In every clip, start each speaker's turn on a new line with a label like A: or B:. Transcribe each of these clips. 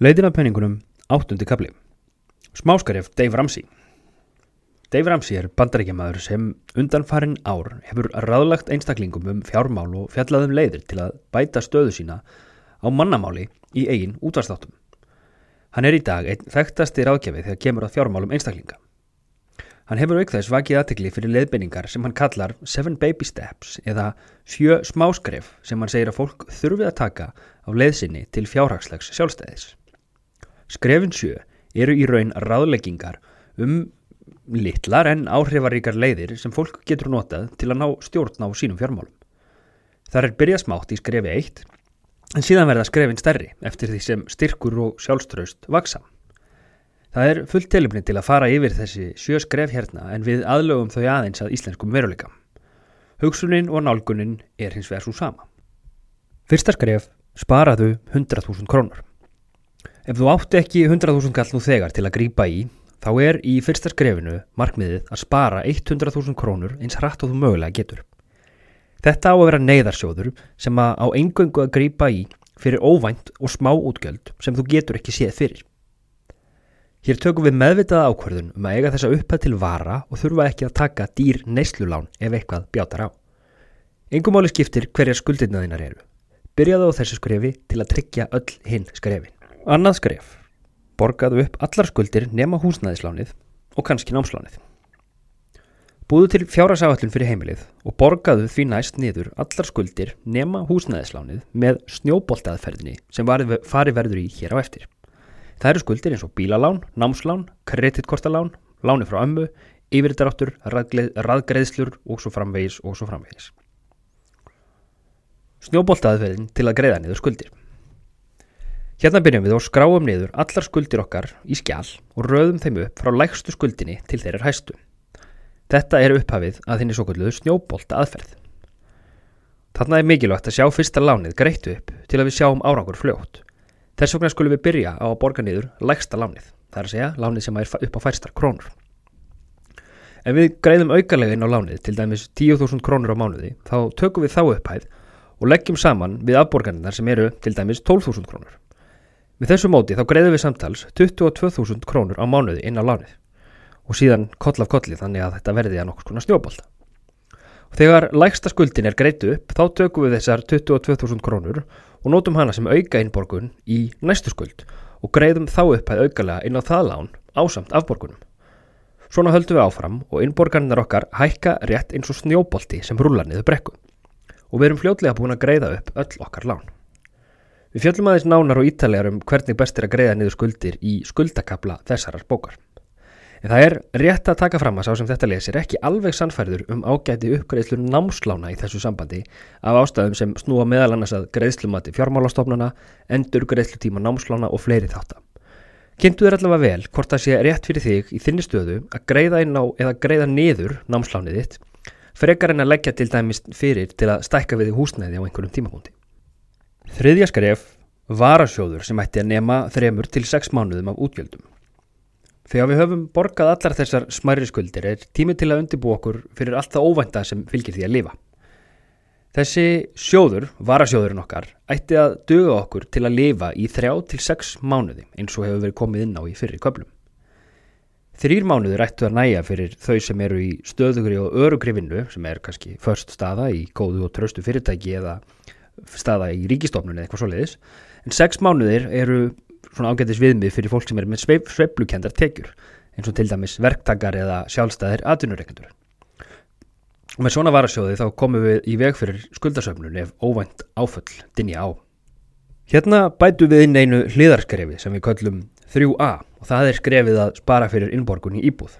A: Leitin af penningunum áttundi kapli. Smáskarif Dave Ramsey. Dave Ramsey er bandaríkjamaður sem undanfarin ár hefur ráðlagt einstaklingum um fjármál og fjallaðum leiðir til að bæta stöðu sína á mannamáli í eigin útvarstáttum. Hann er í dag einn þekktasti ráðgjafi þegar kemur að fjármálum einstaklinga. Hann hefur auk þess vakið aðtekli fyrir leiðbeiningar sem hann kallar Seven Baby Steps eða sjö smáskref sem hann segir að fólk þurfið að taka á leiðsinni til fjárhagslegs sjálfstæðis. Skrefin sjö eru í raun ráðleggingar um litlar en áhrifaríkar leiðir sem fólk getur notað til að ná stjórn á sínum fjármálum. Það er byrjað smátt í skrefi 1 en síðan verða skrefin stærri eftir því sem styrkur og sjálfströst vaksa. Það er fullt telefni til að fara yfir þessi sjö skref hérna en við aðlögum þau aðeins að íslenskum veruleika. Hugsunin og nálgunin er hins vegar svo sama. Fyrsta skref sparaðu 100.000 krónur. Ef þú átti ekki 100.000 kall nú þegar til að grýpa í, þá er í fyrsta skrefinu markmiðið að spara 100.000 krónur eins hratt og þú mögulega getur. Þetta á að vera neyðarsjóður sem að á engöngu að grýpa í fyrir óvænt og smá útgjöld sem þú getur ekki séð fyrir. Hér tökum við meðvitaða ákvörðun um að eiga þessa upphæð til vara og þurfa ekki að taka dýr neyslulán ef eitthvað bjátar á. Engum áli skiptir hverja skuldinnaðinnar eru. Byrjaðu á þessu skrefi til að tryggja öll hinn skrefin. Annað skref. Borgaðu upp allar skuldir nema húsnæðislánið og kannski námslánið. Búðu til fjárhagsáallun fyrir heimilið og borgaðu því næst niður allar skuldir nema húsnæðislánið með snjóboltaðferðinni sem fari verður í hér á eftir. Það eru skuldir eins og bílalán, námslán, kreditkortalán, láni frá ömmu, yfirdráttur, raðgreðslur og svo framvegis og svo framvegis. Snjóboltaðferðin til að greiða niður skuldir. Hérna byrjum við og skráum niður allar skuldir okkar í skjál og röðum þeim upp frá lægstu skuldinni til þeirra hæstu. Þetta er upphafið að þinni svo kalluðu snjóbolta aðferð. Þarna er mikilvægt að sjá fyrsta lánið greitt upp til að við sjáum árangur fljótt. Þess vegna skulum við byrja á að borga niður lægsta lánið, það er að segja lánið sem er upp á færstar krónur. Ef við greiðum aukarlegin á lánið, til dæmis 10.000 krónur á mánuði, þá tökum við þá upphæð og leggjum saman við afborganinnar sem eru til dæmis 12.000 krónur. Við þessu móti þá greiðum við samtals 22.000 krónur á mánuði inn á lánið og síðan koll af kolli þannig að þetta verði að nokkur svona snjóbalda. Og þegar lægsta skuldin er greitu upp þá tökum við þessar 22.000 krónur og nótum hana sem auka innborgun í næstu skuld og greiðum þá upp að aukalega inn á það lán ásamt afborgunum. Svona höldum við áfram og innborganinnar okkar hækka rétt eins og snjóbolti sem rúlar niður brekku og við erum fljótlega búin að greiða upp öll okkar lán. Við fjöllum aðeins nánar og ítalegar um hvernig best er að greiða niður skuldir í skuldakabla þessarar bókar. En það er rétt að taka fram að sá sem þetta lesir ekki alveg sannfærður um ágæti uppgreðslu námslána í þessu sambandi af ástæðum sem snúa meðal annars að greiðslumati fjármálastofnana, endur greiðslutíma námslána og fleiri þáttar. Kynntu þér allavega vel hvort það sé rétt fyrir þig í þinni stöðu að greiða inn á eða greiða niður námslánið þitt frekar en að leggja til dæmis fyrir til að stækka við húsnæði á einhverjum tímapunkti. Þriðja skref, varasjóður sem ætti að nema þremur til sex mánuðum af útgjöldum. Þegar við höfum borgað allar þessar smæri skuldir er tími til að undibú okkur fyrir allt það óvænta sem fylgir því að lifa. Þessi sjóður, varasjóðurinn okkar, ætti að döga okkur til að lifa í þrjá til sex mánuði eins og hefur verið komið inn á í fyrir köplum. Þrýr mánuður ættu að næja fyrir þau sem eru í stöðugri og örugri vinnu sem er kannski först staða í góðu og tröstu fyrirtæki eða staða í ríkistofnun eða eitthvað svoleiðis. En sex mánuðir eru svona ágættis viðmið fyrir fólk sem er með sveif, sveiflukendar tekjur eins og til dæmis verktakar eða sjálfstæðir atvinnureikendur og með svona varasjóði þá komum við í veg fyrir skuldasöfnun ef óvænt áföll dinja á. Hérna bætu við inn einu hliðarskrefi sem við köllum 3A og það er skrefið að spara fyrir innborgun í íbúð.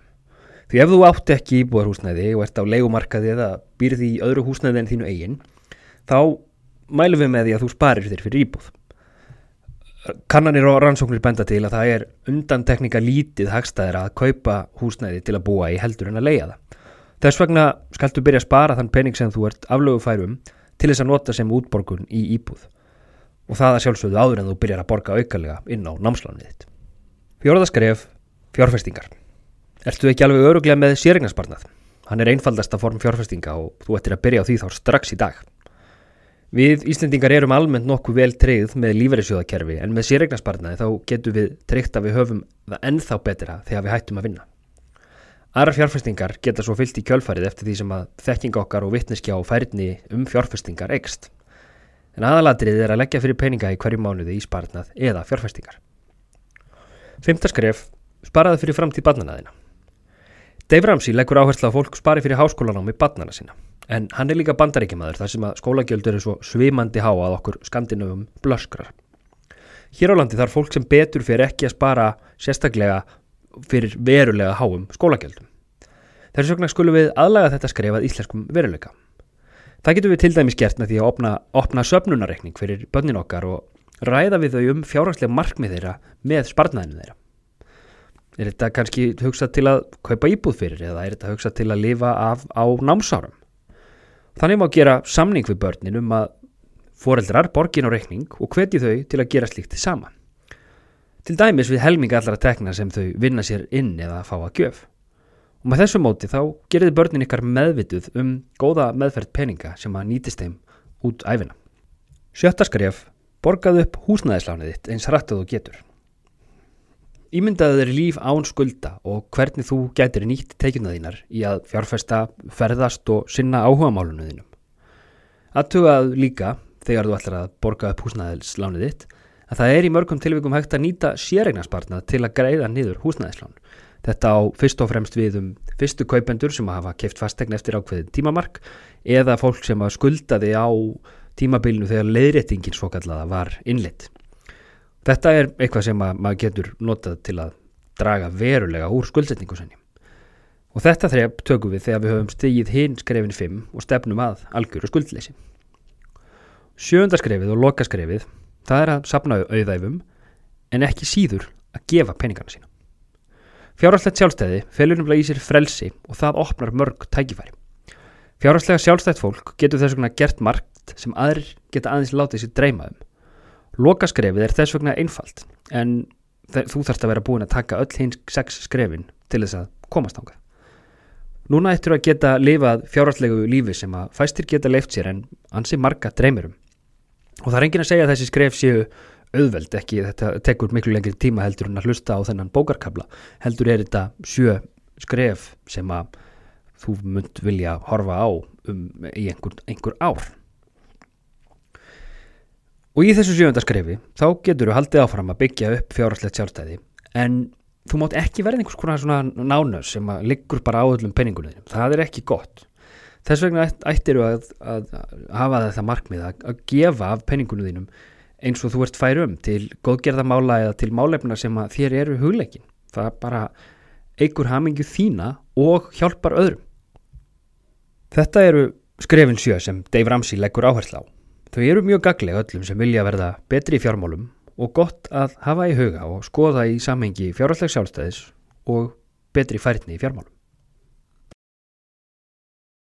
A: Því ef þú átti ekki íbúðarhúsnæði og ert á leikumarkaði eða býrði í öðru húsnæði en þínu eigin þá mælum við með því að þú sparir þér fyrir íbúð. Kannanir og rannsóknir benda til að það er undantekninga lítið hagstæðir að kaupa húsnæði til að búa í heldur en að leia það. Þess vegna skaltu byrja að spara þann pening sem þú ert aflögufærum til þess að nota sem útborgun í íbúð. Og það að sjálfsögðu áður en þú byrjar að borga aukalega inn á námslánið þitt. Fjóraðaskref, fjárfestingar. Ertu ekki alveg öruglega með sérignarsparnað? Hann er einfaldasta form fjárfestinga og þú ættir að byrja á því þá strax í dag. Við Íslendingar erum almennt nokkuð vel treyð með lífærisjóðakerfi en með sérregnarsparnaði þá getum við treygt að við höfum það ennþá betra þegar við hættum að vinna. Aðra fjárfestingar geta svo fyllt í kjölfarið eftir því sem að þekking okkar og vittneskja og færni um fjárfestingar ekst. En aðalatrið er að leggja fyrir peninga í hverju mánuði í sparnað eða fjárfestingar. Fymta skref, sparaði fyrir framtíð barnanaðina. Dave Ramsey leggur áherslu að fólk spari fyrir háskólanámi barnana sína. En hann er líka bandaríkjamaður þar sem að skólagjöld eru svo svimandi há að okkur skandinöfum blöskrar. Hér á landi þarf fólk sem betur fyrir ekki að spara sérstaklega fyrir verulega háum skólagjöldum. Þess vegna skulum við aðlaga þetta skrefað íslenskum veruleika. Það getur við til dæmis gert með því að opna, opna söpnunareikning fyrir börnin okkar og ræða við þau um fjárhagslega markmið þeirra með spartnaðinu þeirra. Er þetta kannski hugsað til að kaupa íbúð fyrir eða er þetta hugsað til að lifa af á námsárum? Þannig má gera samning við börnin um að foreldrar borgin á reikning og hvetji þau til að gera slíkt sama. Til dæmis við helminga allar að tekna sem þau vinna sér inn eða fá að gjöf. Og með þessu móti þá gerir börnin ykkar meðvituð um góða meðferð peninga sem að nýtist þeim út æfina. Sjötta skref, borgað upp húsnæðislánið þitt eins rættuð og getur. Ímyndaðu þeir líf án skulda og hvernig þú gætir nýtt teikjuna þínar í að fjárfesta, ferðast og sinna áhuga málunum þínum. Aðtugað líka, þegar þú ætlar að borga upp húsnæðislánið þitt, að það er í mörgum tilvikum hægt að nýta sérregnarspartnað til að greiða niður húsnæðislán. Þetta á fyrst og fremst við um fyrstu kaupendur sem hafa keift fastegn eftir ákveðin tímamark eða fólk sem skuldaði á tímabilinu þegar leiðréttingin svokallaða var innlitt. Þetta er eitthvað sem maður getur notað til að draga verulega úr skuldsetningu senni. Og þetta þrepp tökum við þegar við höfum stigið hinn skrefin 5 og stefnum að algjöru skuldleysi. Sjöndarskrefið og lokaskrefið, það er að sapna auðæfum en ekki síður að gefa peningarna sína. Fjárhaldslegt sjálfstæði felur umlega í sér frelsi og það opnar mörg tækifæri. Fjárhaldslega sjálfstætt fólk getur þess vegna gert margt sem aðrir geta aðeins látið sér dreyma um Lokaskrefið er þess vegna einfalt en þú þarfst að vera búin að taka öll hins sex skrefin til þess að komast ánga. Núna ættir að geta lifað fjárhaldlegu lífi sem að fæstir geta leift sér en ansi marga dreymurum. Og það er engin að segja að þessi skref séu auðveld ekki, þetta tekur miklu lengri tíma heldur en að hlusta á þennan bókarkabla. Heldur er þetta sjö skref sem að þú munt vilja horfa á um í einhver, einhver ár. Og í þessu sjöfundaskrefi þá getur þú haldið áfram að byggja upp fjárhaldslegt sjálfstæði en þú mátt ekki verða einhvers konar svona nánus sem að liggur bara á öllum penningunum. Það er ekki gott. Þess vegna ættir þú að, að hafa þetta markmið að, gefa af penningunum þínum eins og þú ert færum til góðgerðamála eða til málefna sem að þér eru hugleikin. Það bara eigur hamingju þína og hjálpar öðrum. Þetta eru skrefin sjö sem Dave Ramsey leggur áherslu á. Þau eru mjög gaglega öllum sem vilja verða betri í fjármálum og gott að hafa í huga og skoða í samhengi fjárhaldslegs sjálfstæðis og betri færni í fjármálum.